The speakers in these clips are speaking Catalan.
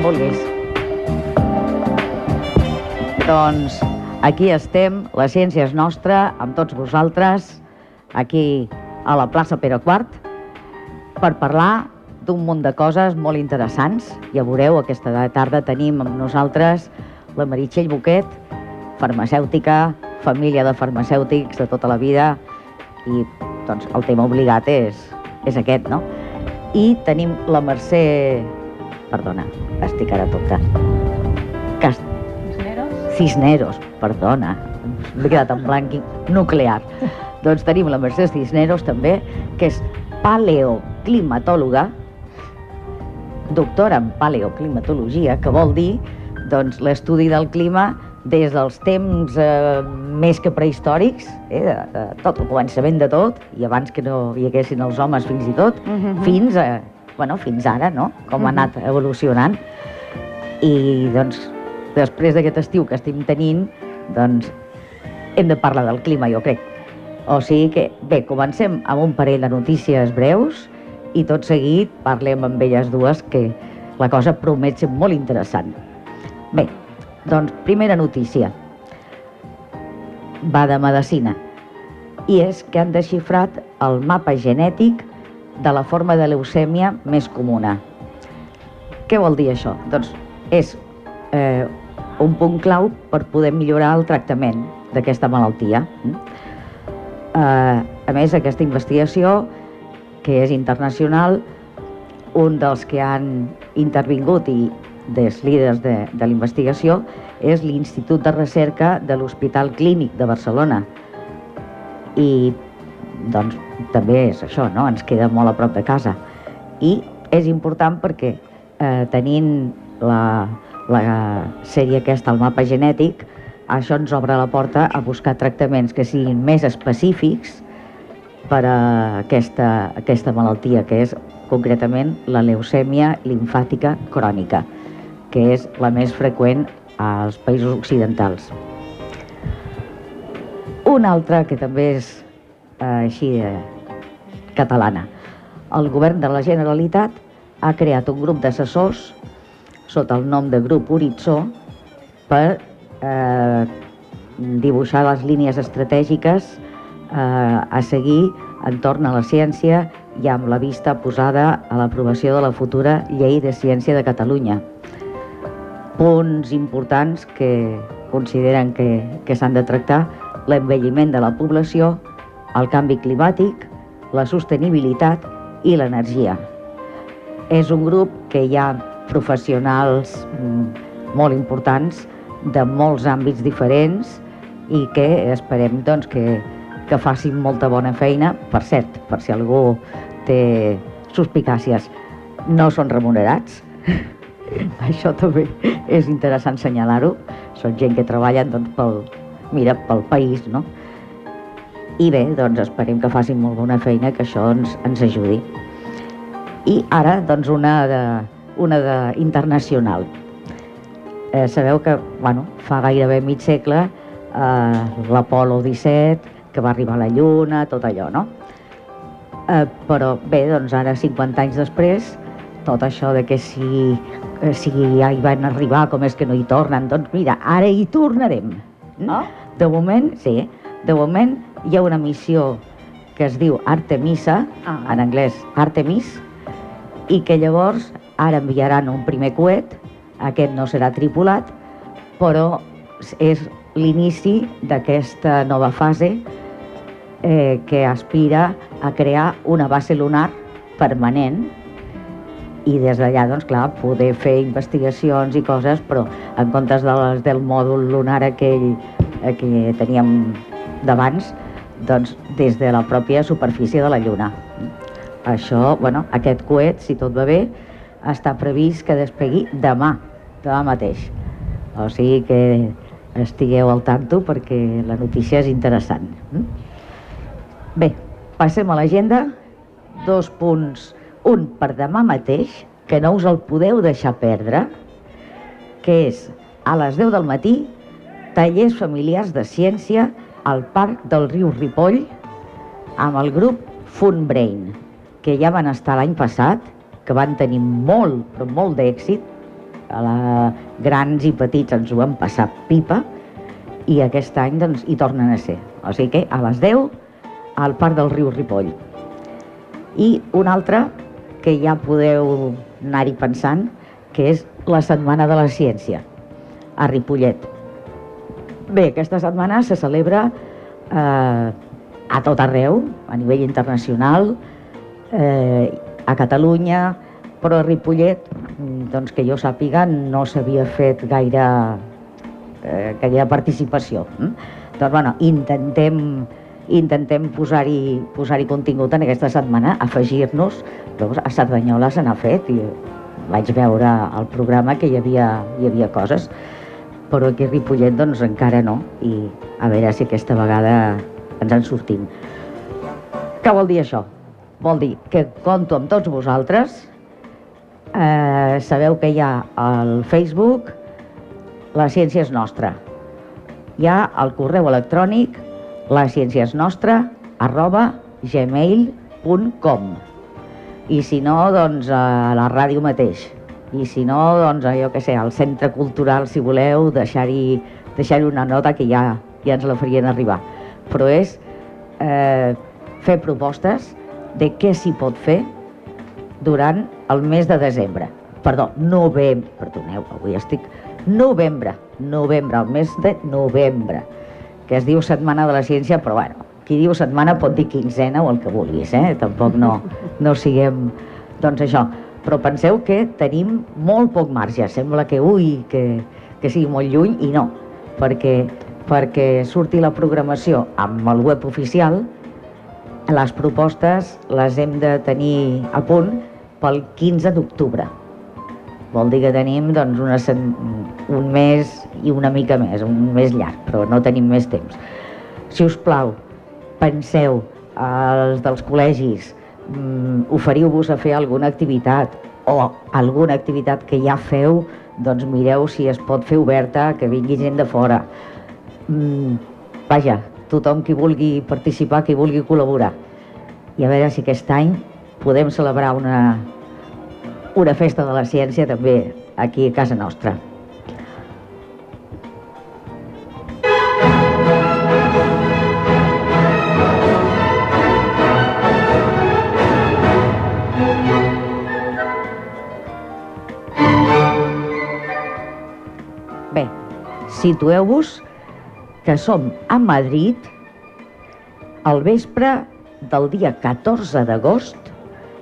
quan vulguis. Doncs aquí estem, la ciència és nostra, amb tots vosaltres, aquí a la plaça Pere IV, per parlar d'un munt de coses molt interessants. Ja veureu, aquesta tarda tenim amb nosaltres la Meritxell Boquet, farmacèutica, família de farmacèutics de tota la vida, i doncs el tema obligat és, és aquest, no? I tenim la Mercè... Perdona, estic ara tota. Cast... Cisneros? Cisneros, perdona. M'he quedat en blanc nuclear. doncs tenim la Mercè Cisneros també, que és paleoclimatòloga, doctora en paleoclimatologia, que vol dir doncs, l'estudi del clima des dels temps eh, més que prehistòrics, eh, de, de tot el començament de tot, i abans que no hi haguessin els homes fins i tot, Mhm, mhm. fins, a, bueno, fins ara, no? Com ha Mhm. anat evolucionant. I doncs, després d'aquest estiu que estem tenint, doncs, hem de parlar del clima, jo crec. O sigui que, bé, comencem amb un parell de notícies breus i tot seguit parlem amb elles dues que la cosa promet ser molt interessant. Bé, doncs, primera notícia. Va de medicina. I és que han desxifrat el mapa genètic de la forma de leucèmia més comuna. Què vol dir això? Doncs és eh, un punt clau per poder millorar el tractament d'aquesta malaltia. Mm? Eh, a més, aquesta investigació, que és internacional, un dels que han intervingut i dels líders de, de la investigació és l'Institut de Recerca de l'Hospital Clínic de Barcelona. I doncs també és això, no? ens queda molt a prop de casa. I és important perquè eh, tenint la, la sèrie aquesta, el mapa genètic, això ens obre la porta a buscar tractaments que siguin més específics per a aquesta, aquesta malaltia, que és concretament la leucèmia limfàtica crònica, que és la més freqüent als països occidentals. Una altra que també és així eh, catalana. El govern de la Generalitat ha creat un grup d'assessors sota el nom de Grup Horitzó per eh, dibuixar les línies estratègiques eh, a seguir entorn a la ciència i amb la vista posada a l'aprovació de la futura Llei de Ciència de Catalunya. Punts importants que consideren que, que s'han de tractar l'envelliment de la població, el canvi climàtic, la sostenibilitat i l'energia. És un grup que hi ha professionals mm, molt importants de molts àmbits diferents i que esperem doncs, que, que facin molta bona feina. Per cert, per si algú té suspicàcies, no són remunerats. Això també és interessant assenyalar-ho. Són gent que treballen doncs, pel, mira, pel país, no? I bé, doncs esperem que facin molt bona feina, que això ens, ens ajudi. I ara, doncs, una de, una de internacional. Eh, sabeu que, bueno, fa gairebé mig segle eh, l'Apolo 17, que va arribar a la Lluna, tot allò, no? Eh, però bé, doncs ara, 50 anys després, tot això de que si, eh, si ja hi van arribar, com és que no hi tornen, doncs mira, ara hi tornarem. Ah. De moment, sí, de moment hi ha una missió que es diu Artemisa, Ah. en anglès Artemis, i que llavors ara enviaran un primer coet, aquest no serà tripulat, però és l'inici d'aquesta nova fase eh, que aspira a crear una base lunar permanent i des d'allà, doncs clar, poder fer investigacions i coses, però en comptes de les del mòdul lunar aquell eh, que teníem d'abans, doncs des de la pròpia superfície de la Lluna. Això, bueno, aquest coet, si tot va bé, està previst que despegui demà, demà mateix. O sigui que estigueu al tanto perquè la notícia és interessant. Mm? Bé, passem a l'agenda. Dos punts. Un per demà mateix, que no us el podeu deixar perdre, que és a les 10 del matí, tallers familiars de ciència al Parc del Riu Ripoll amb el grup Fun Brain, que ja van estar l'any passat, que van tenir molt, però molt d'èxit, a la, grans i petits ens ho hem passat pipa i aquest any doncs, hi tornen a ser. O sigui que a les 10 al Parc del Riu Ripoll. I un altre que ja podeu anar-hi pensant, que és la Setmana de la Ciència, a Ripollet. Bé, aquesta setmana se celebra eh, a tot arreu, a nivell internacional, eh, a Catalunya, però a Ripollet, doncs que jo sàpiga, no s'havia fet gaire, eh, gaire participació. Mm? Doncs, bueno, intentem, intentem posar-hi posar, contingut en aquesta setmana, afegir-nos, doncs a Cerdanyola se n'ha fet i vaig veure al programa que hi havia, hi havia coses, però aquí a Ripollet doncs encara no, i a veure si aquesta vegada ens en sortim. Què vol dir això? Vol dir que conto amb tots vosaltres, eh, sabeu que hi ha al Facebook La ciència és nostra. Hi ha el correu electrònic la ciència és nostra arroba gmail.com i si no, doncs a la ràdio mateix i si no, doncs jo que sé, al centre cultural, si voleu, deixar-hi deixar, una nota que ja, ja ens la farien arribar. Però és eh, fer propostes de què s'hi pot fer durant el mes de desembre. Perdó, novembre, perdoneu, avui estic... Novembre, novembre, el mes de novembre, que es diu Setmana de la Ciència, però bueno, qui diu setmana pot dir quinzena o el que vulguis, eh? Tampoc no, no siguem... Doncs això, però penseu que tenim molt poc marge, sembla que ui, que, que sigui molt lluny, i no, perquè, perquè surti la programació amb el web oficial, les propostes les hem de tenir a punt pel 15 d'octubre. Vol dir que tenim doncs, una, un mes i una mica més, un mes llarg, però no tenim més temps. Si us plau, penseu, els dels col·legis, mm, oferiu-vos a fer alguna activitat o alguna activitat que ja feu, doncs mireu si es pot fer oberta, que vingui gent de fora. Mm, vaja, tothom qui vulgui participar, qui vulgui col·laborar. I a veure si aquest any podem celebrar una, una festa de la ciència també aquí a casa nostra. Situeu-vos que som a Madrid al vespre del dia 14 d'agost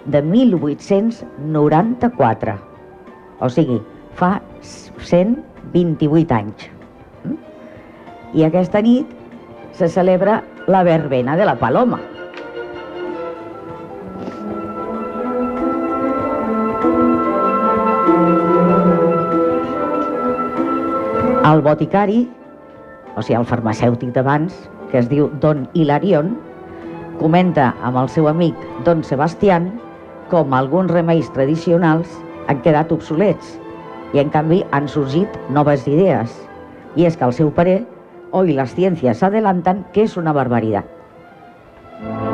de 1894. O sigui, fa 128 anys. Mm? I aquesta nit se celebra la verbena de la Paloma. El boticari o sigui, el farmacèutic d'abans, que es diu Don Hilarion, comenta amb el seu amic Don Sebastián com alguns remeis tradicionals han quedat obsolets i en canvi han sorgit noves idees. I és que al seu parer, hoy las ciencias adelantan que és una barbaritat. puede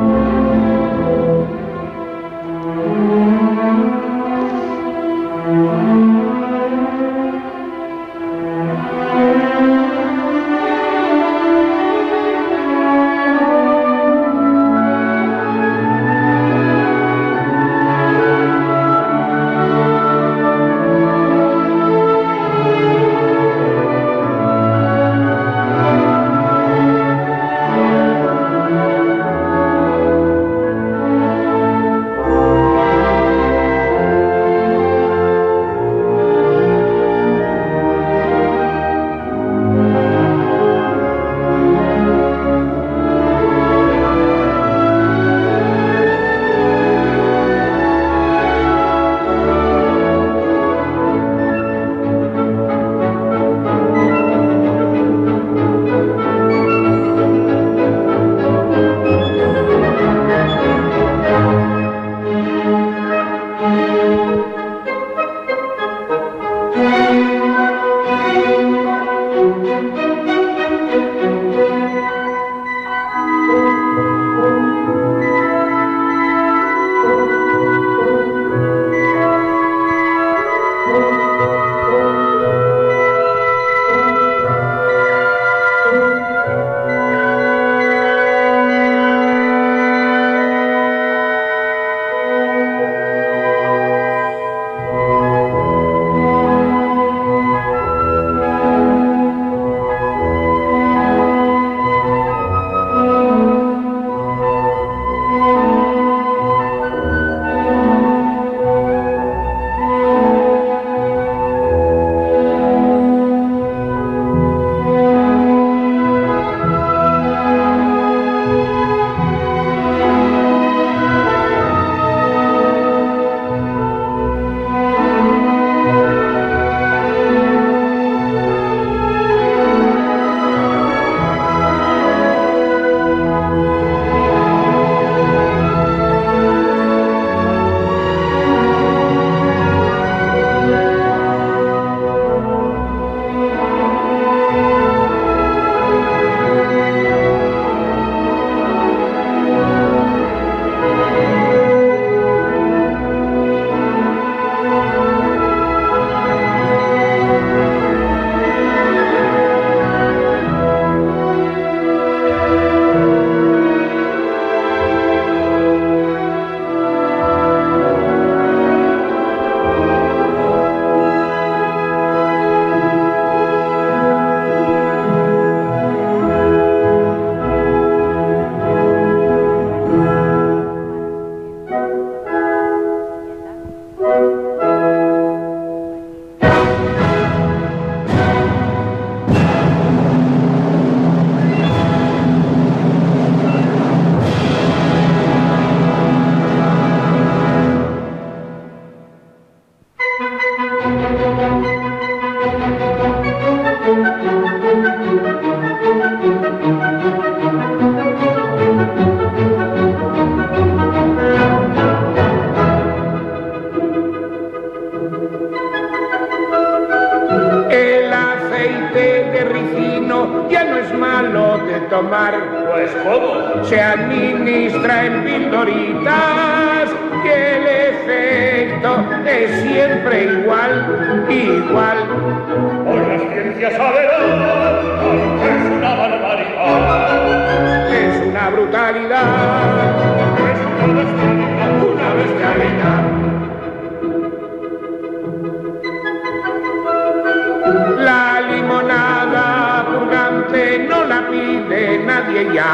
ya.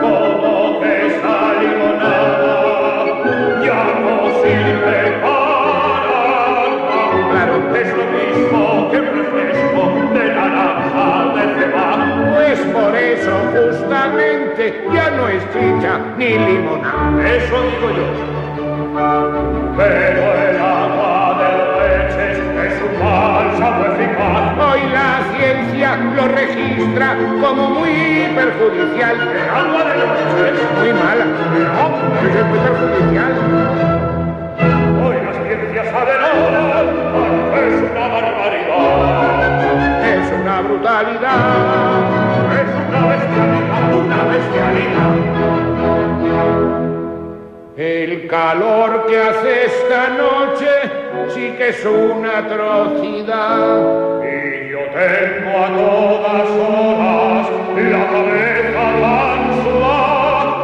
Como que esa limonada ya no sirve para. Claro, Es lo mismo que un refresco de naranja de cebada. pues por eso justamente ya no es chicha ni limonada. Eso digo yo. Pero el agua de leches es un eficaz. Hoy la ciencia lo registra como muy perjudicial. El agua de leches. Muy mala. No, es muy perjudicial. Hoy la ciencia sabe nada. Es una barbaridad. Es una brutalidad. Es una bestialidad. Una bestialidad. El calor que hace esta noche sí que es una atrocidad. Y yo tengo a todas horas la cabeza tan sudada.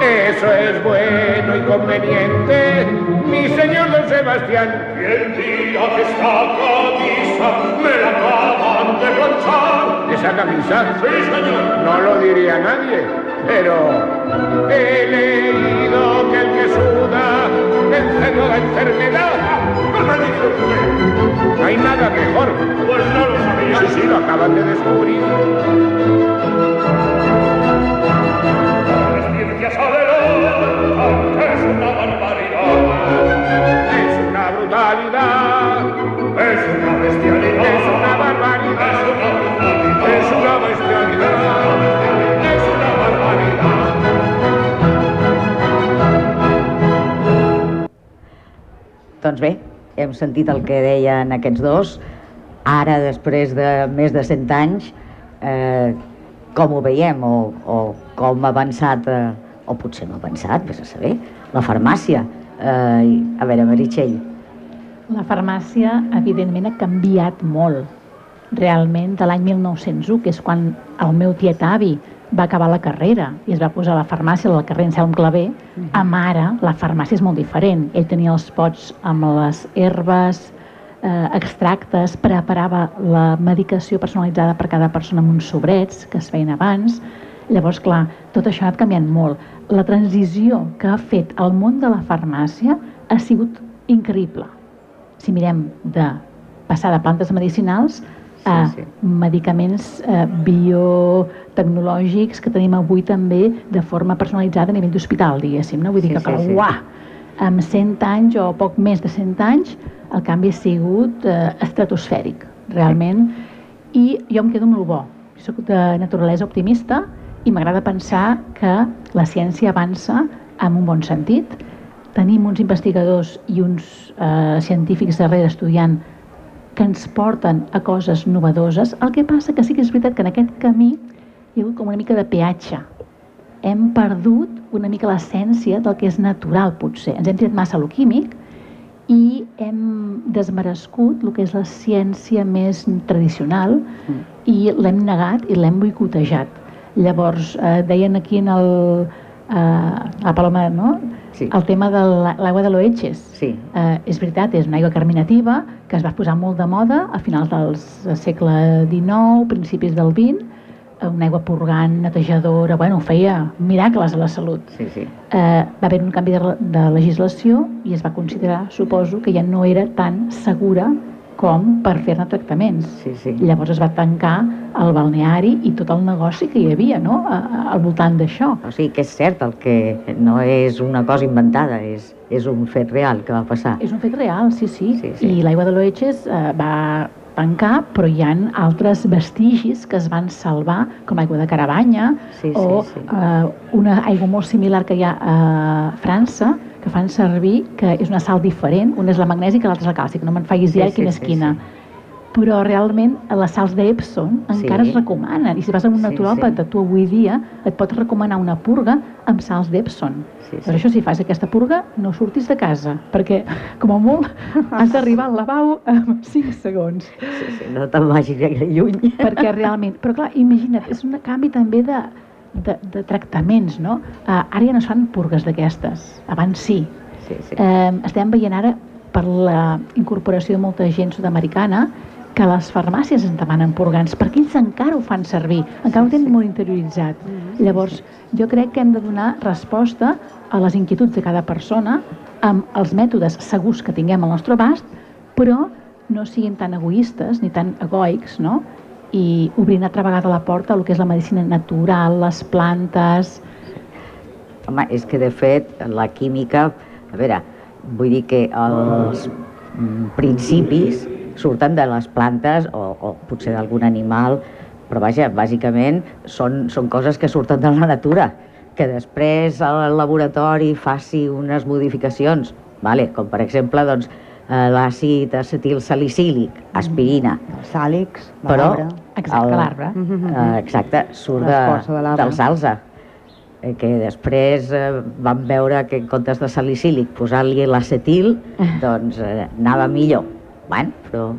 Eso es bueno y conveniente, mi señor don Sebastián. Y el día que esta camisa me la acaban de planchar. Esa camisa Sí, señor. no lo diría nadie, pero he leído que el que suda vence toda enfermedad. No hay nada mejor. Pues no lo sabía. Sí, sí, lo acaban de descubrir. La ciencia sabe lo que es una barbaridad. Doncs bé, hem sentit el que deien aquests dos. Ara, després de més de 100 anys, eh, com ho veiem o, o com ha avançat, eh, o potser no ha avançat, vés a saber, la farmàcia. Eh, a veure, Meritxell, La farmàcia, evidentment, ha canviat molt. Realment, de l'any 1901, que és quan el meu tiet avi va acabar la carrera i es va posar a la farmàcia, al carrer Anselm Clavé, amb ara la farmàcia és molt diferent. Ell tenia els pots amb les herbes, eh, extractes, preparava la medicació personalitzada per cada persona amb uns sobrets que es feien abans. Llavors, clar, tot això ha anat canviant molt. La transició que ha fet el món de la farmàcia ha sigut increïble. Si mirem de passar de plantes medicinals a Sí, sí. medicaments eh, biotecnològics que tenim avui també de forma personalitzada a nivell d'hospital, diguéssim. No? Vull dir Sí, que, sí, sí. uah, amb 100 anys o poc més de 100 anys el canvi ha sigut eh, estratosfèric, realment. I jo em quedo amb el bo. Soc de naturalesa optimista i m'agrada pensar que la ciència avança en un bon sentit. Tenim uns investigadors i uns eh, científics darrere estudiant que ens porten a coses novedoses. El que passa que sí que és veritat que en aquest camí hi ha hagut com una mica de peatge. Hem perdut una mica l'essència del que és natural, potser. Ens hem tirat massa a lo químic i hem desmerescut el que és la ciència més tradicional Mm. i l'hem negat i l'hem boicotejat. Llavors, eh, deien aquí en el, la Paloma, no? Sí. el tema de la- l'aigua de l'Oetxes. sí, Eh, és veritat, és una aigua carminativa que es va posar molt de moda a finals del segle XIX, principis del XX, eh, una aigua purgant, netejadora, bueno, feia miracles a la salut. sí, sí. Eh, va haver un canvi de, de legislació i es va considerar, suposo, que ja no era tan segura com per fer-ne tractaments. Sí, sí. Llavors es va tancar el balneari i tot el negoci que hi havia no? a, a, al voltant d'això. O sigui que és cert el que no és una cosa inventada, és, és un fet real que va passar. És un fet real, sí, sí. Sí, sí. I l'aigua de l'Oetxes eh, va tancar, però hi ha altres vestigis que es van salvar, com aigua de Caravanya, Sí, sí, o sí. eh, una aigua molt similar que hi ha a França, que fan servir, que és una sal diferent, una és la magnèsica i l'altra és la càlcica, no me'n facis Sí, idea sí, quina és sí, quina. sí. però realment les sals d'Epson encara Sí. es recomanen. I si vas a un Sí, naturòpata, sí. tu avui dia et pot recomanar una purga amb sals d'Epson. Sí, Per sí. això, si fas aquesta purga, no surtis de casa, perquè, com a molt, has d'arribar al lavabo en 5 segons. Sí, sí, no te'n vagis gaire lluny. perquè realment... Però clar, imagina't, és un canvi també de, de, de tractaments, no? Uh, ara ja no es fan purgues d'aquestes, abans sí. Sí, sí. Eh, estem veient ara, per la incorporació de molta gent sud-americana, que les farmàcies ens demanen purgants, perquè ells encara ho fan servir, encara ho tenen molt interioritzat. Llavors, jo crec que hem de donar resposta a les inquietuds de cada persona amb els mètodes segurs que tinguem al nostre abast, però no siguin tan egoistes ni tan egoics, no? I obrint altra vegada la porta al que és la medicina natural, les plantes... Home, és que de fet la química, a veure, vull dir que els mm, principis surten de les plantes o, o potser d'algun animal, però vaja, bàsicament són, són coses que surten de la natura, que després el laboratori faci unes modificacions, vale? com per exemple doncs, l'àcid acetil salicílic, aspirina, Els sàlics, però l'arbre. Exacte, el- l'arbre. Eh, exacte, surt de, de l'arbre. del salsa eh, que després eh, vam veure que en comptes de salicílic posar-li l'acetil, doncs eh, anava millor. Bueno, però,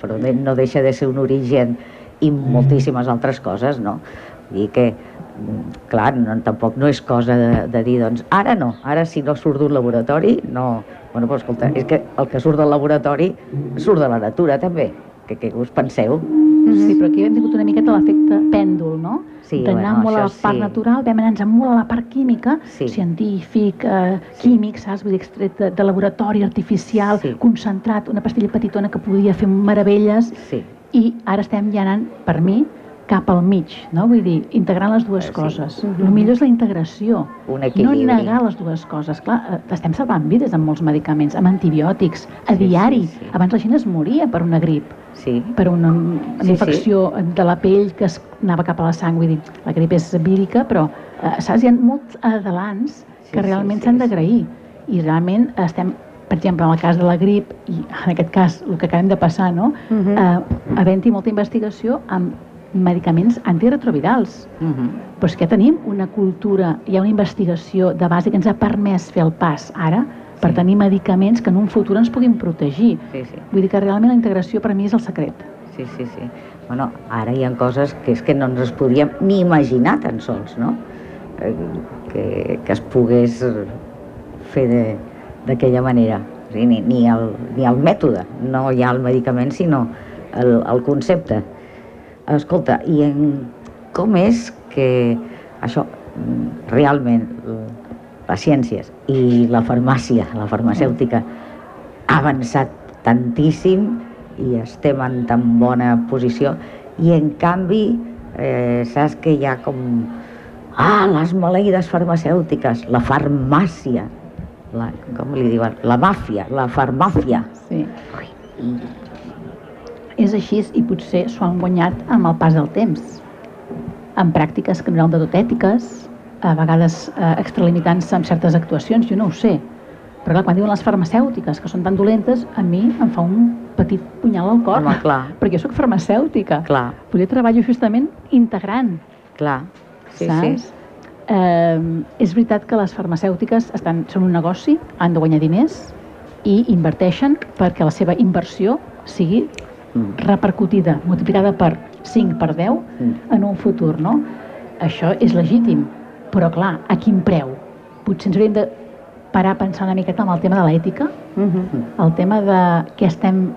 però no deixa de ser un origen i moltíssimes altres coses, no? Vull dir que, mm, clar, no, tampoc no és cosa de, de dir, doncs, ara no, ara si no surt d'un laboratori, no... Bueno, però escolta, és que el que surt del laboratori surt de la natura també, que, que us penseu? Sí, però aquí hem tingut una miqueta l'efecte pèndol, no? Sí, D'anar bueno, molt a la part sí. natural, vam anar molt a la part química, Sí. científic, eh, químic, saps? Vull dir, extret de, de laboratori artificial, Sí. concentrat, una pastilla petitona que podia fer meravelles, Sí, i ara estem ja anant, per mi, cap al mig, no? Vull dir, integrant les dues Eh, sí. coses. El millor és la integració. Un No equilibri. negar les dues coses. Clar, eh, estem salvant vides amb molts medicaments, amb antibiòtics, a Sí, sí, diari. sí. Abans la gent es moria per una grip sí. per una, una Sí, sí. infecció de la pell que es anava cap a la sang, vull dir, la grip és vírica, però eh, saps, hi ha molts adelants Sí, que sí, realment sí, s'han sí. d'agrair i realment estem, per exemple, en el cas de la grip i en aquest cas el que acabem de passar, no? Mhm. eh, havent-hi molta investigació amb medicaments antiretrovirals. Mhm. Però és que tenim una cultura, hi ha una investigació de base que ens ha permès fer el pas ara per Sí. tenir medicaments que en un futur ens puguin protegir. Sí, sí. Vull dir que realment la integració per mi és el secret. Sí, sí, sí. Bueno, ara hi ha coses que és que no ens les podíem ni imaginar tan sols, no? Eh, Que, que es pogués fer de- d'aquella manera. O sigui, ni, ni, el, ni el mètode, no hi ha el medicament, sinó el, el concepte. Escolta, i en, com és que això realment les ciències i la farmàcia, la farmacèutica, ha avançat tantíssim i estem en tan bona posició i en canvi eh, saps que hi ha com ah, les maleïdes farmacèutiques la farmàcia la, com li diuen? La màfia, la farmàcia Sí. És així i potser s'ho han guanyat amb el pas del temps. Amb pràctiques que no eren de tot ètiques, a vegades eh, extralimitant-se amb certes actuacions, jo no ho sé. Però clar, quan diuen les farmacèutiques que són tan dolentes, a mi em fa un petit punyal al cor. Home, clar. Perquè jo sóc farmacèutica. clar, Però jo treballo justament integrant, clar sí, saps? sí, Eh, és veritat que les farmacèutiques estan, són un negoci, han de guanyar diners i inverteixen perquè la seva inversió sigui Mm. repercutida, multiplicada per 5, per 10 Mm. en un futur, no? Això és legítim, però clar, a quin preu? Potser ens hauríem de parar a pensar una miqueta en el tema de l'ètica, Mhm. el tema de què estem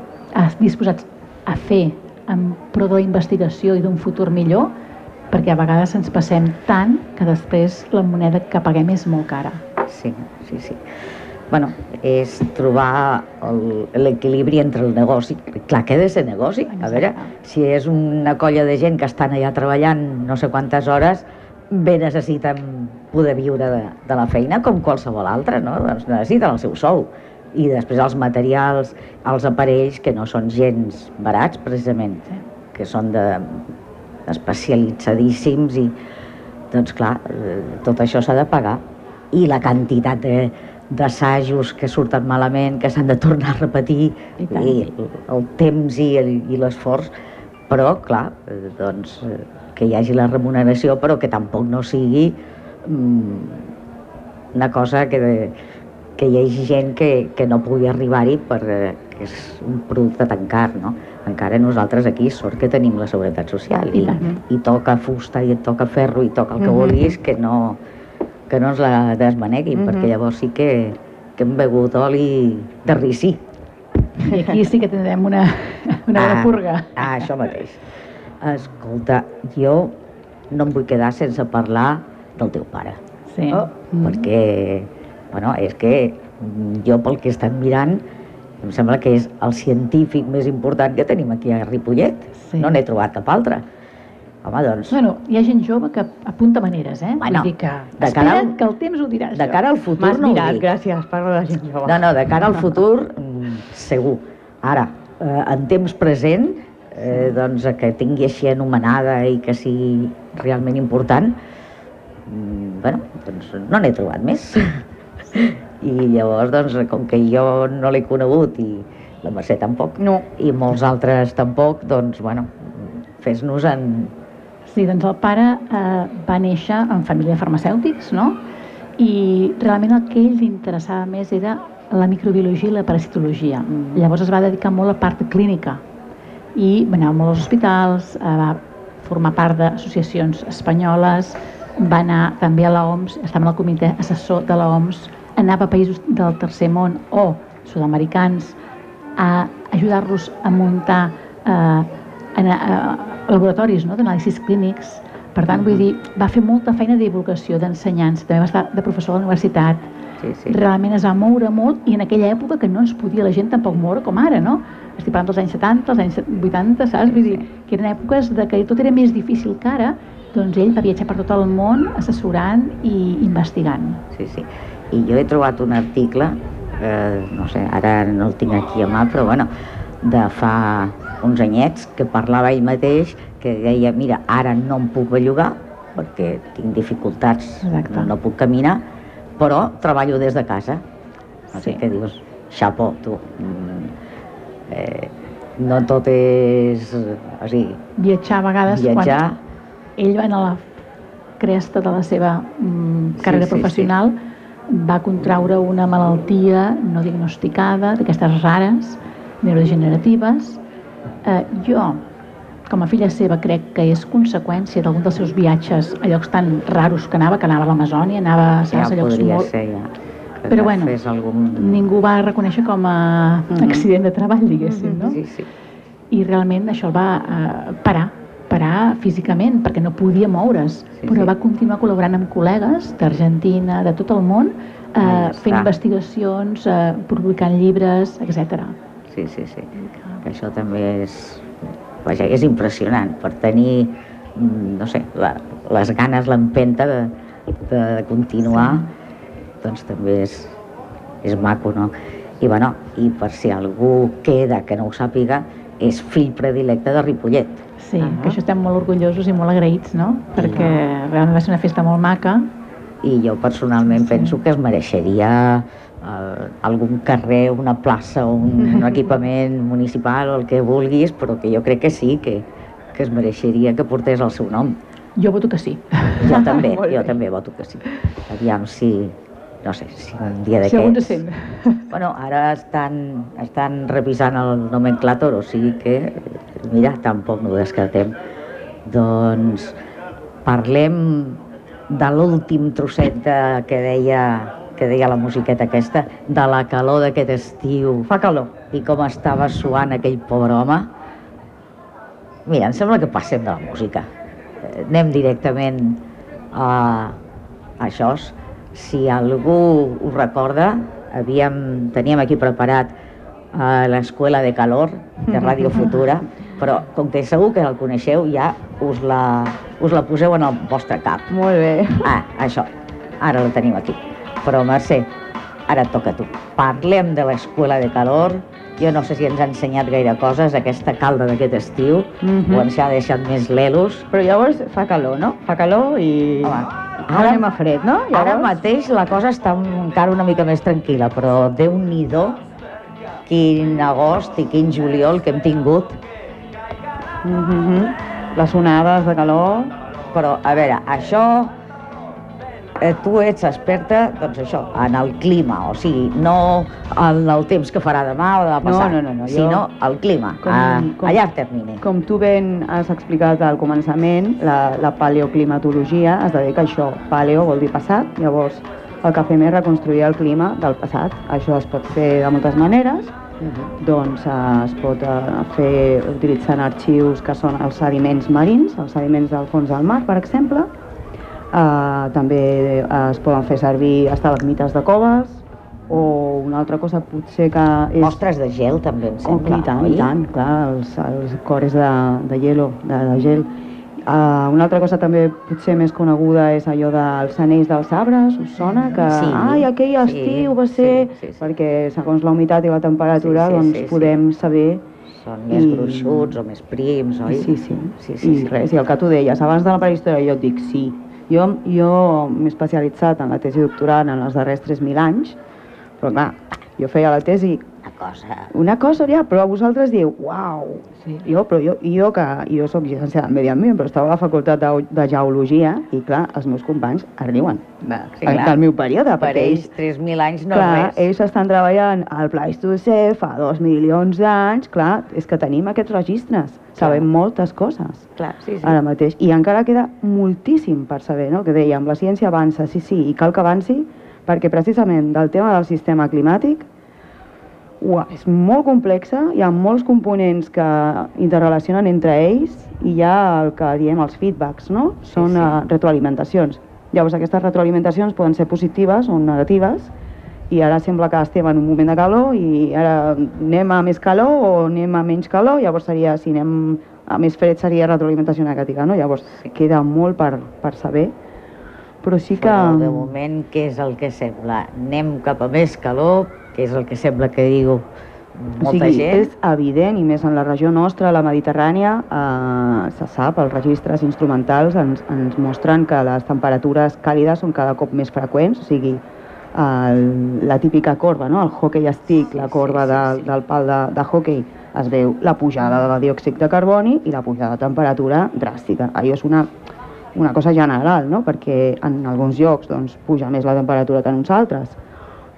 disposats a fer en pro de la investigació i d'un futur millor, perquè a vegades ens passem tant que després la moneda que paguem és molt cara. Sí, sí, sí. Bueno, és trobar l'equilibri entre el negoci. Clar que ha de ser negoci. A veure, si és una colla de gent que estan allà treballant no sé quantes hores, bé necessiten poder viure de, de la feina com qualsevol altra, no? Doncs necessiten el seu sou. I després els materials, els aparells, que no són gens barats, precisament, que són de especialitzadíssims i doncs clar, eh, tot això s'ha de pagar i la quantitat de, d'assajos que surten malament, que s'han de tornar a repetir, I tant. i el, temps i, el, i l'esforç, però, clar, eh, doncs, eh, que hi hagi la remuneració, però que tampoc no sigui mm, una cosa que, que hi hagi gent que, que no pugui arribar-hi perquè és un producte tan car, no? Encara nosaltres aquí sort que tenim la seguretat social i, tant. i toca fusta i et toca ferro i toca el que vulguis que no, que no ens la desmaneguin, Mhm. perquè llavors sí que, que hem begut oli de ricí. I aquí sí que tindrem una, una bona purga. Ah, això mateix. Escolta, jo no em vull quedar sense parlar del teu pare, Sí. Oh. Mm. perquè, bueno, és que mm, jo pel que he estat mirant, em sembla que és el científic més important que tenim aquí a Ripollet. Sí. No n'he trobat cap altre. Home, doncs, Bueno, hi ha gent jove que apunta maneres, eh? Bueno, Vull dir que de cara al- que el temps ho dirà, de cara al futur no ho mirat, dic. gràcies, parlo de la gent jove. No, no, de cara al futur, mm, segur. Ara, eh, en temps present, eh, doncs que tingui així anomenada i que sigui realment important, mm, bueno, doncs no n'he trobat més. I llavors, doncs, com que jo no l'he conegut i la Mercè tampoc, No. i molts altres tampoc, doncs, bueno, fes-nos en... Sí, doncs el pare eh, va néixer en família de farmacèutics, no? I realment el que a ell interessava més era la microbiologia i la parasitologia. Mm. Llavors es va dedicar molt a la part clínica i va anar a molts hospitals, eh, va formar part d'associacions espanyoles, va anar també a l'OMS, estava en el comitè assessor de l'OMS, anava a països del tercer món o sud-americans a ajudar-los a muntar eh, en, eh, laboratoris no, d'anàlisis clínics. Per tant, vull dir, va fer molta feina de divulgació, d'ensenyança, també va estar de professor a la universitat, Sí, sí. realment es va moure molt i en aquella època que no es podia la gent tampoc moure com ara, no? Estic parlant dels anys 70, els anys 80, saps? Vull dir, que eren èpoques de que tot era més difícil que ara, doncs ell va viatjar per tot el món assessorant i investigant. Sí, sí. I jo he trobat un article, eh, no sé, ara no el tinc aquí a mà, però bueno, de fa uns anyets que parlava ell mateix, que deia, mira, ara no em puc bellugar perquè tinc dificultats, Exacte. no puc caminar, però treballo des de casa. O sigui Sí. que dius, xapó, tu. Mm, eh, no tot és... O sigui, Viatjar a vegades viatjar... quan ell va anar a la cresta de la seva mm, Sí, carrera sí, professional, va contraure una malaltia no diagnosticada, d'aquestes rares, neurodegeneratives. Eh, jo, com a filla seva, crec que és conseqüència d'algun dels seus viatges a llocs tan raros que anava, que anava a l'Amazònia, anava Ja saps, a llocs molt... ser, ja. Que Però bueno, algun... Ningú va reconèixer com a Mhm. accident de treball, diguéssim, no? Sí, sí. i realment això el va eh, parar, parar físicament, perquè no podia moure's, Sí, però sí. va continuar col·laborant amb col·legues d'Argentina, de tot el món, eh, fent investigacions, eh, publicant llibres, etc. Sí, sí, sí. Que això també és... Vaja, és impressionant per tenir, mm, no sé, la, les ganes, l'empenta de, de continuar, doncs també és, és maco, no? I, bueno, I per si algú queda que no ho sàpiga, és fill predilecte de Ripollet. Sí, Ah. que això estem molt orgullosos i molt agraïts, no? Perquè realment va ser una festa molt maca. I jo personalment Sí, sí. penso que es mereixeria eh, algun carrer, una plaça, un, un equipament municipal o el que vulguis, però que jo crec que sí, que, que es mereixeria que portés el seu nom. Jo voto que sí. Jo també, jo bé. també voto que sí. Aviam si, no sé, si un dia Si d'aquests... sent. Bueno, ara estan, estan revisant el nomenclàtor, o sigui que, mira, tampoc no ho descartem. Doncs parlem de l'últim trosset de, que deia que deia la musiqueta aquesta, de la calor d'aquest estiu Fa calor. i com estava suant aquell pobre home. Mira, em sembla que passem de la música. Eh, Anem directament a, a això. Si algú ho recorda, havíem, teníem aquí preparat a l'Escola de Calor de Ràdio Futura, però com que segur que el coneixeu, ja us la, us la poseu en el vostre cap. Molt bé. Ah, això. Ara la tenim aquí. Però, Mercè, ara et toca a tu. Parlem de l'Escola de Calor. Jo no sé si ens ha ensenyat gaire coses, aquesta calda d'aquest estiu, Mhm. o ens ha deixat més lelos. Però llavors fa calor, no? Fa calor i... Home, Ara anem a fred, no? Ara mateix la cosa està encara una mica més tranquil·la, però Déu-n'hi-do quin agost i quin juliol que hem tingut. Mm -hmm. Les onades de calor. Però, a veure, això eh, tu ets experta, doncs això, en el clima, o sigui, no en el temps que farà demà o demà passat, no, no, no, jo- sinó el clima, Com- a, com- a llarg termini. Com tu ben has explicat al començament, la, la paleoclimatologia es dedica a això. Paleo vol dir passat, llavors el que fem és reconstruir el clima del passat. Això es pot fer de moltes maneres, Mhm. doncs eh, es pot eh, fer utilitzant arxius que són els sediments marins, els sediments del fons del mar, per exemple. Eh, també eh, es poden fer servir estalagmites de coves, o una altra cosa potser que és... Mostres de gel també em Oh, sembla, I tant, oi? i tant, clar, els, els cores de, de hielo, de, de gel. Uh, una altra cosa també potser més coneguda és allò dels anells dels arbres, us sona? Que, Sí, ai, aquell sí, estiu va ser... sí, sí, sí. Perquè segons la humitat i la temperatura, Sí, sí, doncs sí, sí. podem saber... Són més I- gruixuts o més prims, oi? Sí, sí. sí, sí, I sí. res, i el que tu deies, abans de la prehistòria jo et dic sí. Jo, jo m'he especialitzat en la tesi doctoral en els darrers 3.000 anys, però clar, jo feia la tesi cosa... una cosa ja, però vosaltres diu, uau, sí. jo, però jo, jo que jo sóc llicenciada en medi ambient, però estava a la facultat de, de geologia i clar, els meus companys riuen de, Sí, clar. del meu període, Per perquè ells 3.000 anys no clar, res. ells estan treballant al Pleistocè fa dos milions d'anys, clar, és que tenim aquests registres, sabem moltes coses Clar, sí, sí. ara mateix, i encara queda moltíssim per saber, no? que dèiem, la ciència avança, sí, sí, i cal que avanci, perquè precisament del tema del sistema climàtic Uah, és molt complexa, hi ha molts components que interrelacionen entre ells i hi ha el que diem els feedbacks, no? Són sí. eh, retroalimentacions. Llavors aquestes retroalimentacions poden ser positives o negatives i ara sembla que estem en un moment de calor i ara anem a més calor o anem a menys calor, llavors seria, si anem a més fred seria retroalimentació negativa, no? Llavors queda molt per, per saber, però sí que... Però de moment, què és el que sembla? Anem cap a més calor, que és el que sembla que diu molta o sigui, gent. és evident, i més en la regió nostra, la Mediterrània, eh, se sap, els registres instrumentals ens, ens mostren que les temperatures càlides són cada cop més freqüents, o sigui, el, la típica corba, no? el hockey stick, la corba de, del pal de, de hockey, es veu la pujada de diòxid de carboni i la pujada de temperatura dràstica. Allò és una, una cosa general, no? perquè en alguns llocs doncs, puja més la temperatura que en uns altres,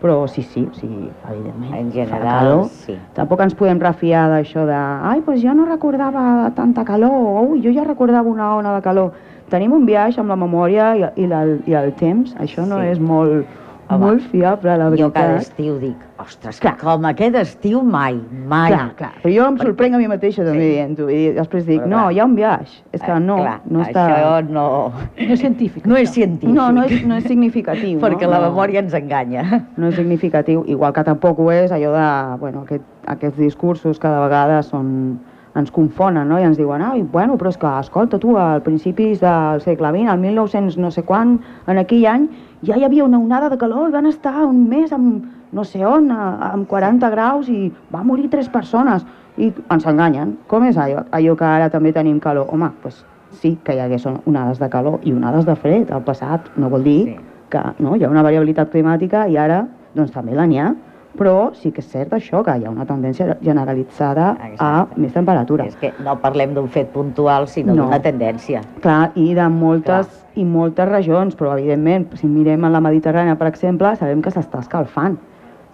però sí, sí, sigui, evidentment. En general, calor. sí. Tampoc ens podem refiar d'això de ai, doncs jo no recordava tanta calor, o ui, jo ja recordava una ona de calor. Tenim un viatge amb la memòria i, i, la, i el temps, això no Sí. és molt, Home, molt fiable, la Jo cada veritat. estiu dic, ostres, Clar. com aquest estiu mai, mai. Clar, clar. Però jo em sorprenc a mi mateixa també Sí. dient-ho i després dic, Però no, clar. hi ha un viatge. És que Eh, no, clar, no està... Això no, No és científic. no és científic. No, no és, no és significatiu. perquè no? la memòria ens enganya. no és significatiu, igual que tampoc ho és allò de, bueno, aquest, aquests discursos que de vegades són, ens confonen, no? I ens diuen, ai, bueno, però és que, escolta, tu, al principis del segle XX, al 1900 no sé quan, en aquell any, ja hi havia una onada de calor i van estar un mes amb no sé on, a- amb 40 graus i va morir tres persones. I ens enganyen. Com és allò, allò que ara també tenim calor? Home, doncs sí que hi hagués onades de calor i onades de fred al passat. No vol dir Sí. que no, hi ha una variabilitat climàtica i ara doncs, també la n'hi ha, però sí que és cert això, que hi ha una tendència generalitzada a Exacte. més temperatura. És que no parlem d'un fet puntual, sinó No. d'una tendència. Clar, i de moltes, i moltes regions, però evidentment, si mirem en la Mediterrània, per exemple, sabem que s'està escalfant.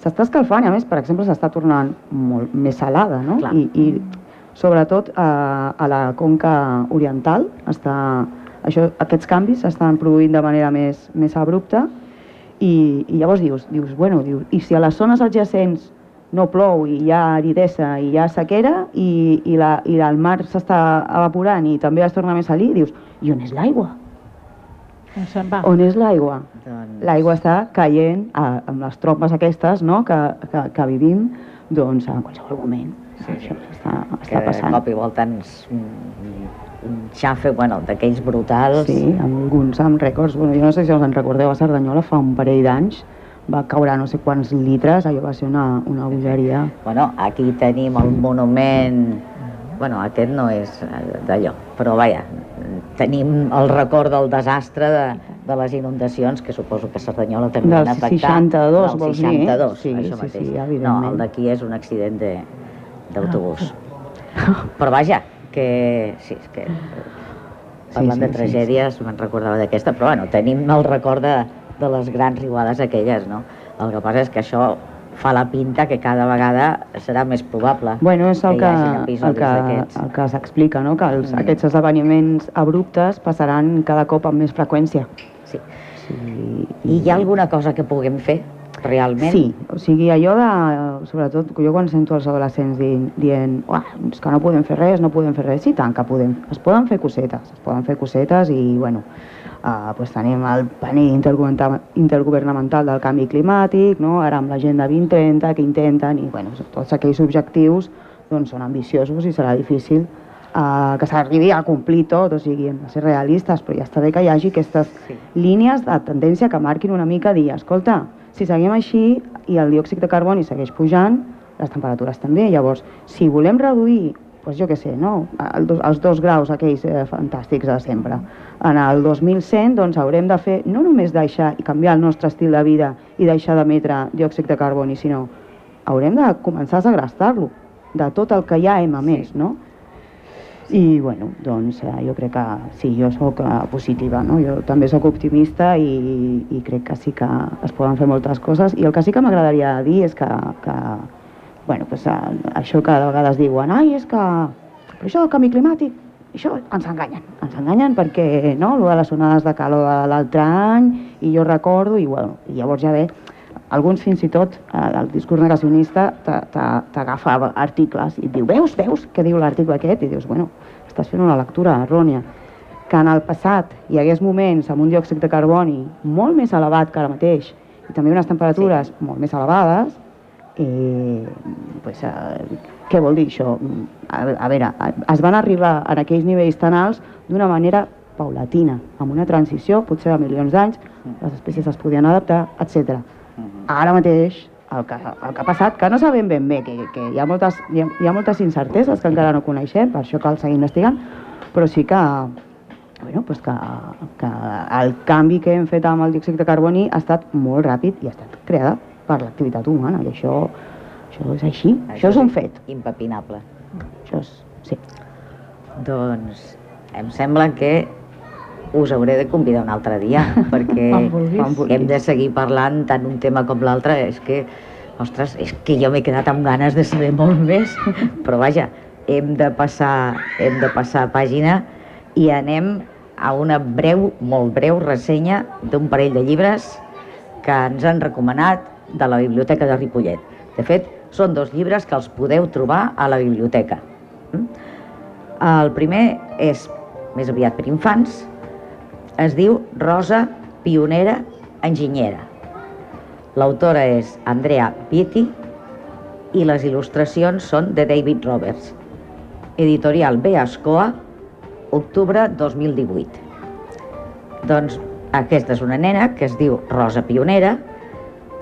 S'està escalfant i a més, per exemple, s'està tornant molt més salada, no? Clar. I, i sobretot a, a la conca oriental està, això, aquests canvis s'estan produint de manera més, més abrupta i, i llavors dius, dius, bueno, dius, i si a les zones adjacents no plou i hi ha aridesa i hi ha sequera i, i, la, i el mar s'està evaporant i també es torna més salí, dius, i on és l'aigua? On se'n va? On és l'aigua? Doncs... L'aigua està caient a, amb les trompes aquestes no? que, que, que vivim doncs, en qualsevol moment. Sí, Això està, que està de passant. cop i volta ens mm, xafe, bueno, d'aquells brutals. Sí, amb alguns amb rècords. Bueno, jo no sé si us en recordeu, a Cerdanyola fa un parell d'anys va caure no sé quants litres, allò va ser una, una bogeria. Bueno, aquí tenim el monument bueno, aquest no és eh, d'allò, però vaja, tenim el record del desastre de, de les inundacions, que suposo que Cerdanyola també Del van afectar. 62, del vols dir, eh? 62, Sí, això sí, mateix. sí, no, evidentment. el d'aquí és un accident de- d'autobús. Però vaja, que sí, és que parlant sí, de sí, tragèdies me'n recordava d'aquesta, però bueno, tenim el record de, de les grans riuades aquelles, no? El que passa és que això fa la pinta que cada vegada serà més probable Bueno, és el que, hagin el que, el que s'explica, no? que els, Mm. aquests esdeveniments abruptes passaran cada cop amb més freqüència. Sí. Sí, I hi ha alguna cosa que puguem fer, realment? Sí, o sigui, allò de, sobretot, jo quan sento els adolescents dient, dient "Uah, és que no podem fer res, no podem fer res, sí, tant que podem, es poden fer cosetes, es poden fer cosetes i, bueno, uh, pues tenim el panell intergovernamental, del canvi climàtic, no? ara amb l'agenda 2030, que intenten, i, bueno, tots aquells objectius doncs, són ambiciosos i serà difícil uh, que s'arribi a complir tot, o sigui, hem de ser realistes, però ja està bé que hi hagi aquestes Sí. línies de tendència que marquin una mica dir, escolta, si seguim així i el diòxid de carboni segueix pujant, les temperatures també. Llavors, si volem reduir, doncs jo què sé, no? El, dos- els dos graus aquells eh, fantàstics de sempre, en el 2100 doncs haurem de fer, no només deixar i canviar el nostre estil de vida i deixar d'emetre diòxid de carboni, sinó haurem de començar a segrestar-lo de tot el que ja hem emès, no? I, bueno, doncs eh, jo crec que sí, jo sóc eh, positiva, no? Jo també sóc optimista i, i crec que sí que es poden fer moltes coses i el que sí que m'agradaria dir és que, que bueno, pues, eh, això que de vegades diuen ai, és que però això del canvi climàtic això ens enganyen, ens enganyen perquè no, lo de les onades de calor de l'altre any i jo recordo i, bueno, i llavors ja ve alguns fins i tot eh, el discurs negacionista t'a- t'a- t'agafa articles i et diu, veus, veus què diu l'article aquest? I dius, bueno, estàs fent una lectura errònia que en el passat hi hagués moments amb un diòxid de carboni molt més elevat que ara mateix i també unes temperatures sí. molt més elevades eh, pues, eh, què vol dir això? A, a veure, es van arribar a aquells nivells tan alts d'una manera paulatina, amb una transició, potser de milions d'anys, les espècies es podien adaptar, etc. Ara mateix, el que, el que ha passat, que no sabem ben bé, que, que hi, ha moltes, hi, ha, hi ha moltes incerteses que encara no coneixem, per això cal seguir investigant, però sí que, bueno, pues que, que el canvi que hem fet amb el diòxid de carboni ha estat molt ràpid i ha estat creada per l'activitat humana, i això, això és així, això, això és un fet. Impepinable. Això és, sí. Doncs em sembla que us hauré de convidar un altre dia, perquè Quan. Quan hem de seguir parlant tant un tema com l'altre. És que, ostres, és que jo m'he quedat amb ganes de saber molt més, però vaja, hem de passar, hem de passar pàgina i anem a una breu, molt breu ressenya d'un parell de llibres que ens han recomanat de la Biblioteca de Ripollet. De fet, són dos llibres que els podeu trobar a la biblioteca. Mm? El primer és més aviat per infants, es diu Rosa Pionera Enginyera. L'autora és Andrea Pitti i les il·lustracions són de David Roberts. Editorial Beascoa, octubre 2018. Doncs aquesta és una nena que es diu Rosa Pionera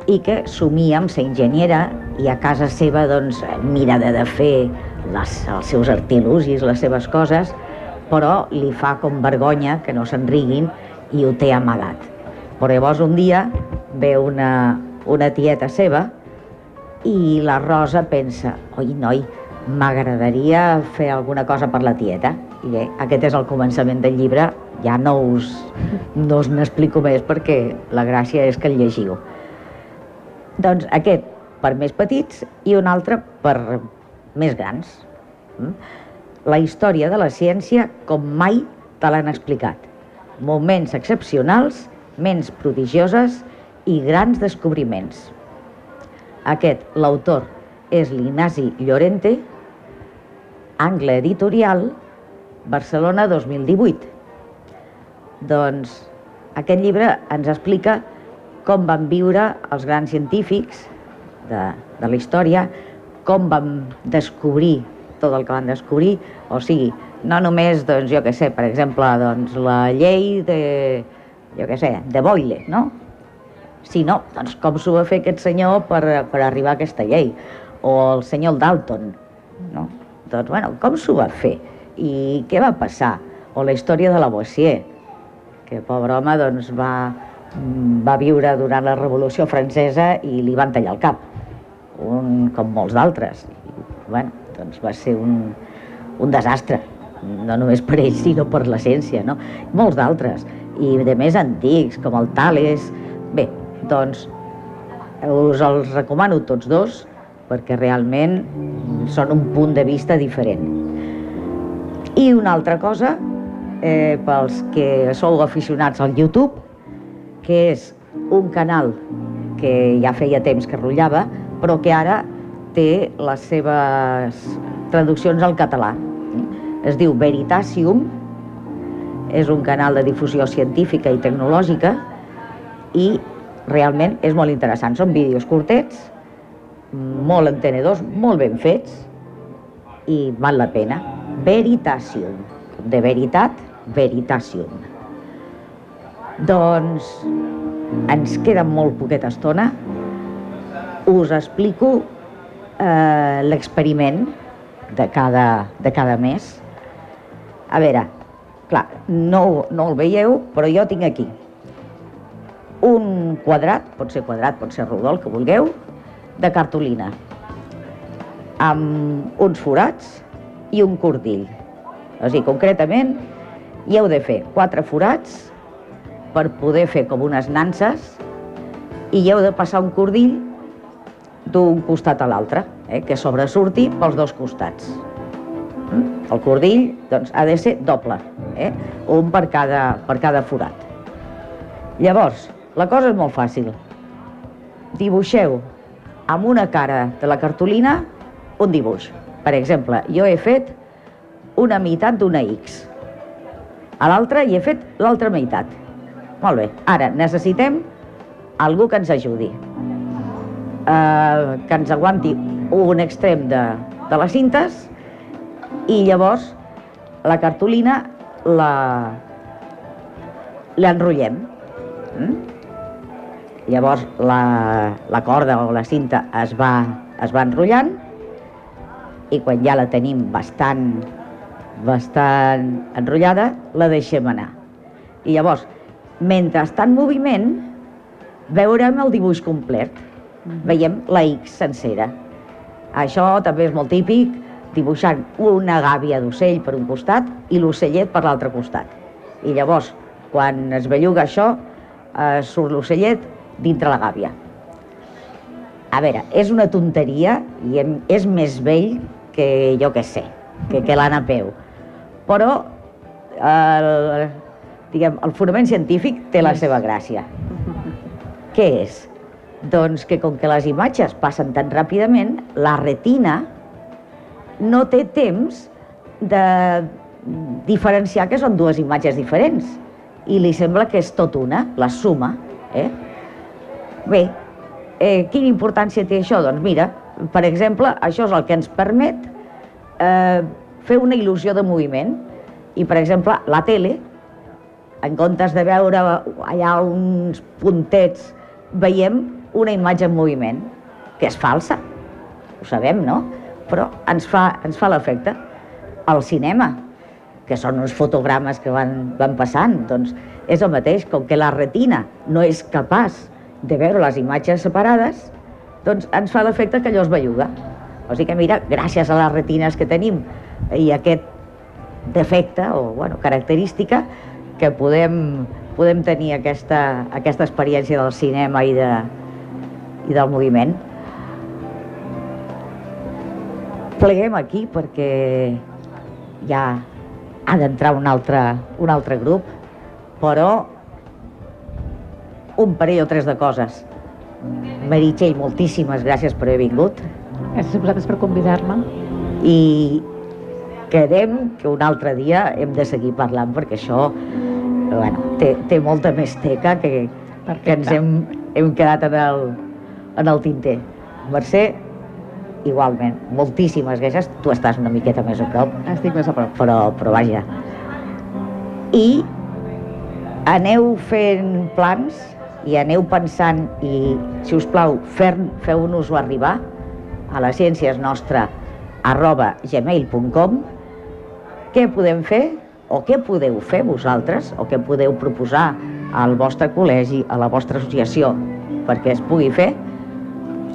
i que somia amb ser enginyera i a casa seva doncs mira de, fer les, els seus artilugis, les seves coses, però li fa com vergonya que no se'n riguin i ho té amagat. Però llavors un dia ve una, una tieta seva i la Rosa pensa, oi noi, m'agradaria fer alguna cosa per la tieta. I bé, aquest és el començament del llibre, ja no us, no us n'explico més perquè la gràcia és que el llegiu. Doncs aquest per més petits i un altre per més grans. Mm? La història de la ciència com mai te l'han explicat. Moments excepcionals, ments prodigioses i grans descobriments. Aquest, l'autor, és l'Ignasi Llorente, Angle Editorial, Barcelona 2018. Doncs aquest llibre ens explica com van viure els grans científics de, de la història, com van descobrir tot el que van descobrir, o sigui, no només, doncs, jo què sé, per exemple, doncs, la llei de, jo què sé, de Boyle, no? Sinó, doncs, com s'ho va fer aquest senyor per, per arribar a aquesta llei, o el senyor Dalton, no? doncs, bueno, com s'ho va fer? I què va passar? O la història de la Boissier, que pobre home doncs, va, va viure durant la Revolució Francesa i li van tallar el cap, un, com molts d'altres. Bueno, doncs va ser un, un desastre, no només per ell, sinó per la ciència, no? Molts d'altres, i de més antics, com el Tales... Bé, doncs us els recomano tots dos, perquè realment són un punt de vista diferent. I una altra cosa, eh, pels que sou aficionats al YouTube, que és un canal que ja feia temps que rotllava, però que ara té les seves traduccions al català. Es diu Veritasium, és un canal de difusió científica i tecnològica i realment és molt interessant. Són vídeos curtets, molt entenedors, molt ben fets i val la pena. Veritasium, de veritat, Veritasium. Doncs ens queda molt poqueta estona. Us explico eh, l'experiment de cada, de cada mes. A veure, clar, no, no el veieu, però jo tinc aquí un quadrat, pot ser quadrat, pot ser rodó, el que vulgueu, de cartolina, amb uns forats i un cordill. O sigui, concretament, hi heu de fer quatre forats per poder fer com unes nanses i hi heu de passar un cordill d'un costat a l'altre, eh, que sobresurti pels dos costats. Mm? El cordill doncs, ha de ser doble, eh? un per cada, per cada forat. Llavors, la cosa és molt fàcil. Dibuixeu amb una cara de la cartolina un dibuix. Per exemple, jo he fet una meitat d'una X. A l'altra hi he fet l'altra meitat. Molt bé. Ara, necessitem algú que ens ajudi. Uh, que ens aguanti un extrem de, de les cintes i llavors la cartolina la l'enrotllem. Mm? Llavors la, la corda o la cinta es va, es va enrotllant i quan ja la tenim bastant, bastant enrotllada, la deixem anar. I llavors, mentre està en moviment, veurem el dibuix complet. Veiem la X sencera. Això també és molt típic, dibuixant una gàbia d'ocell per un costat i l'ocellet per l'altre costat. I llavors, quan es belluga això, eh, surt l'ocellet dintre la gàbia. A veure, és una tonteria i és més vell que jo que sé, que, que l'Anna Però el, diguem, el fonament científic té la seva gràcia. Què és? Doncs que com que les imatges passen tan ràpidament, la retina no té temps de diferenciar que són dues imatges diferents i li sembla que és tot una, la suma. Eh? Bé, eh, quina importància té això? Doncs mira, per exemple, això és el que ens permet eh, fer una il·lusió de moviment. I, per exemple, la tele, en comptes de veure allà uns puntets, veiem una imatge en moviment, que és falsa. Ho sabem, no? Però ens fa, ens fa l'efecte. Al cinema, que són uns fotogrames que van, van passant, doncs és el mateix, com que la retina no és capaç de veure les imatges separades, doncs ens fa l'efecte que allò es belluga. O sigui que mira, gràcies a les retines que tenim i aquest defecte o bueno, característica que podem, podem tenir aquesta, aquesta experiència del cinema i, de, i del moviment. Pleguem aquí perquè ja ha d'entrar un, altre, un altre grup, però un parell o tres de coses. Meritxell, moltíssimes gràcies per haver vingut. Gràcies a vosaltres per convidar-me. I quedem que un altre dia hem de seguir parlant perquè això bueno, té, té molta més teca que, que ens hem, hem quedat en el, en el tinter. Mercè, igualment, moltíssimes gràcies. Tu estàs una miqueta més a prop. Estic més a prop. Però, però vaja. I aneu fent plans i aneu pensant i, si us plau, feu-nos-ho arribar. A la ciència és nostra arroba gmail.com què podem fer o què podeu fer vosaltres o què podeu proposar al vostre col·legi, a la vostra associació perquè es pugui fer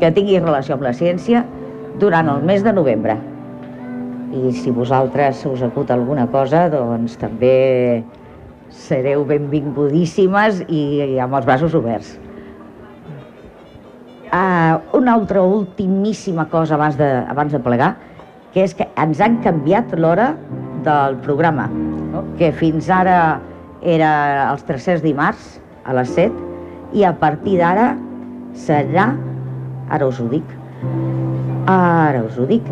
que tingui relació amb la ciència durant el mes de novembre. I si vosaltres us acut alguna cosa, doncs també sereu benvingudíssimes i, amb els braços oberts. Uh, una altra ultimíssima cosa abans de, abans de plegar, que és que ens han canviat l'hora del programa, que fins ara era els tercers dimarts a les 7 i a partir d'ara serà, ara us ho dic, ara us ho dic,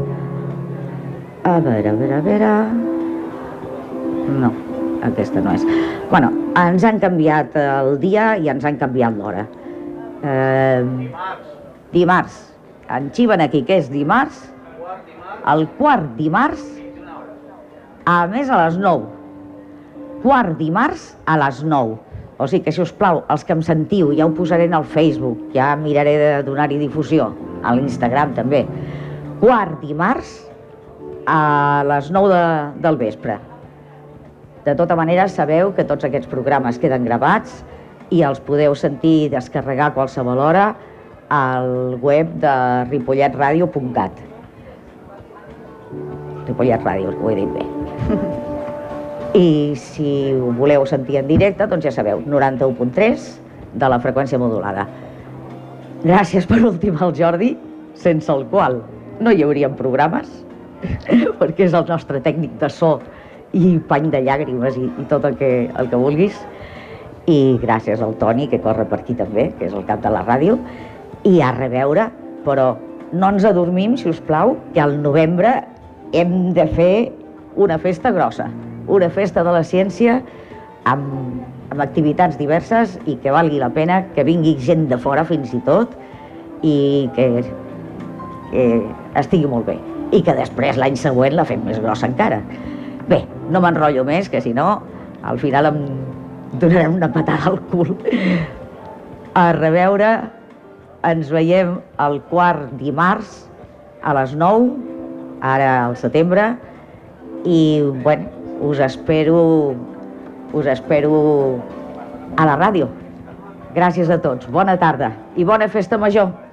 a veure, a veure, a veure... No, aquesta no és. Bueno, ens han canviat el dia i ens han canviat l'hora. Eh, dimarts. En xiven aquí que és dimarts. El quart dimarts. A més a les 9. Quart dimarts a les 9. O sigui que, si us plau, els que em sentiu, ja ho posaré en el Facebook, ja miraré de donar-hi difusió, a l'Instagram també. Quart dimarts a les 9 de, del vespre. De tota manera, sabeu que tots aquests programes queden gravats i els podeu sentir i descarregar a qualsevol hora al web de ripolletradio.cat. Ripollet Ràdio, ho he dit bé. I si ho voleu sentir en directe, doncs ja sabeu, 91.3 de la freqüència modulada. Gràcies per últim al Jordi, sense el qual no hi haurien programes, perquè és el nostre tècnic de so i pany de llàgrimes i, i tot el que, el que vulguis. I gràcies al Toni, que corre per aquí també, que és el cap de la ràdio, i a reveure, però no ens adormim, si us plau, que al novembre hem de fer una festa grossa, una festa de la ciència amb, amb activitats diverses i que valgui la pena que vingui gent de fora fins i tot i que, que estigui molt bé i que després l'any següent la fem més grossa encara. Bé, no m'enrotllo més, que si no, al final em donarem una patada al cul. A reveure, ens veiem el quart dimarts a les 9, ara al setembre, i, bueno, us espero, us espero a la ràdio. Gràcies a tots, bona tarda i bona festa major.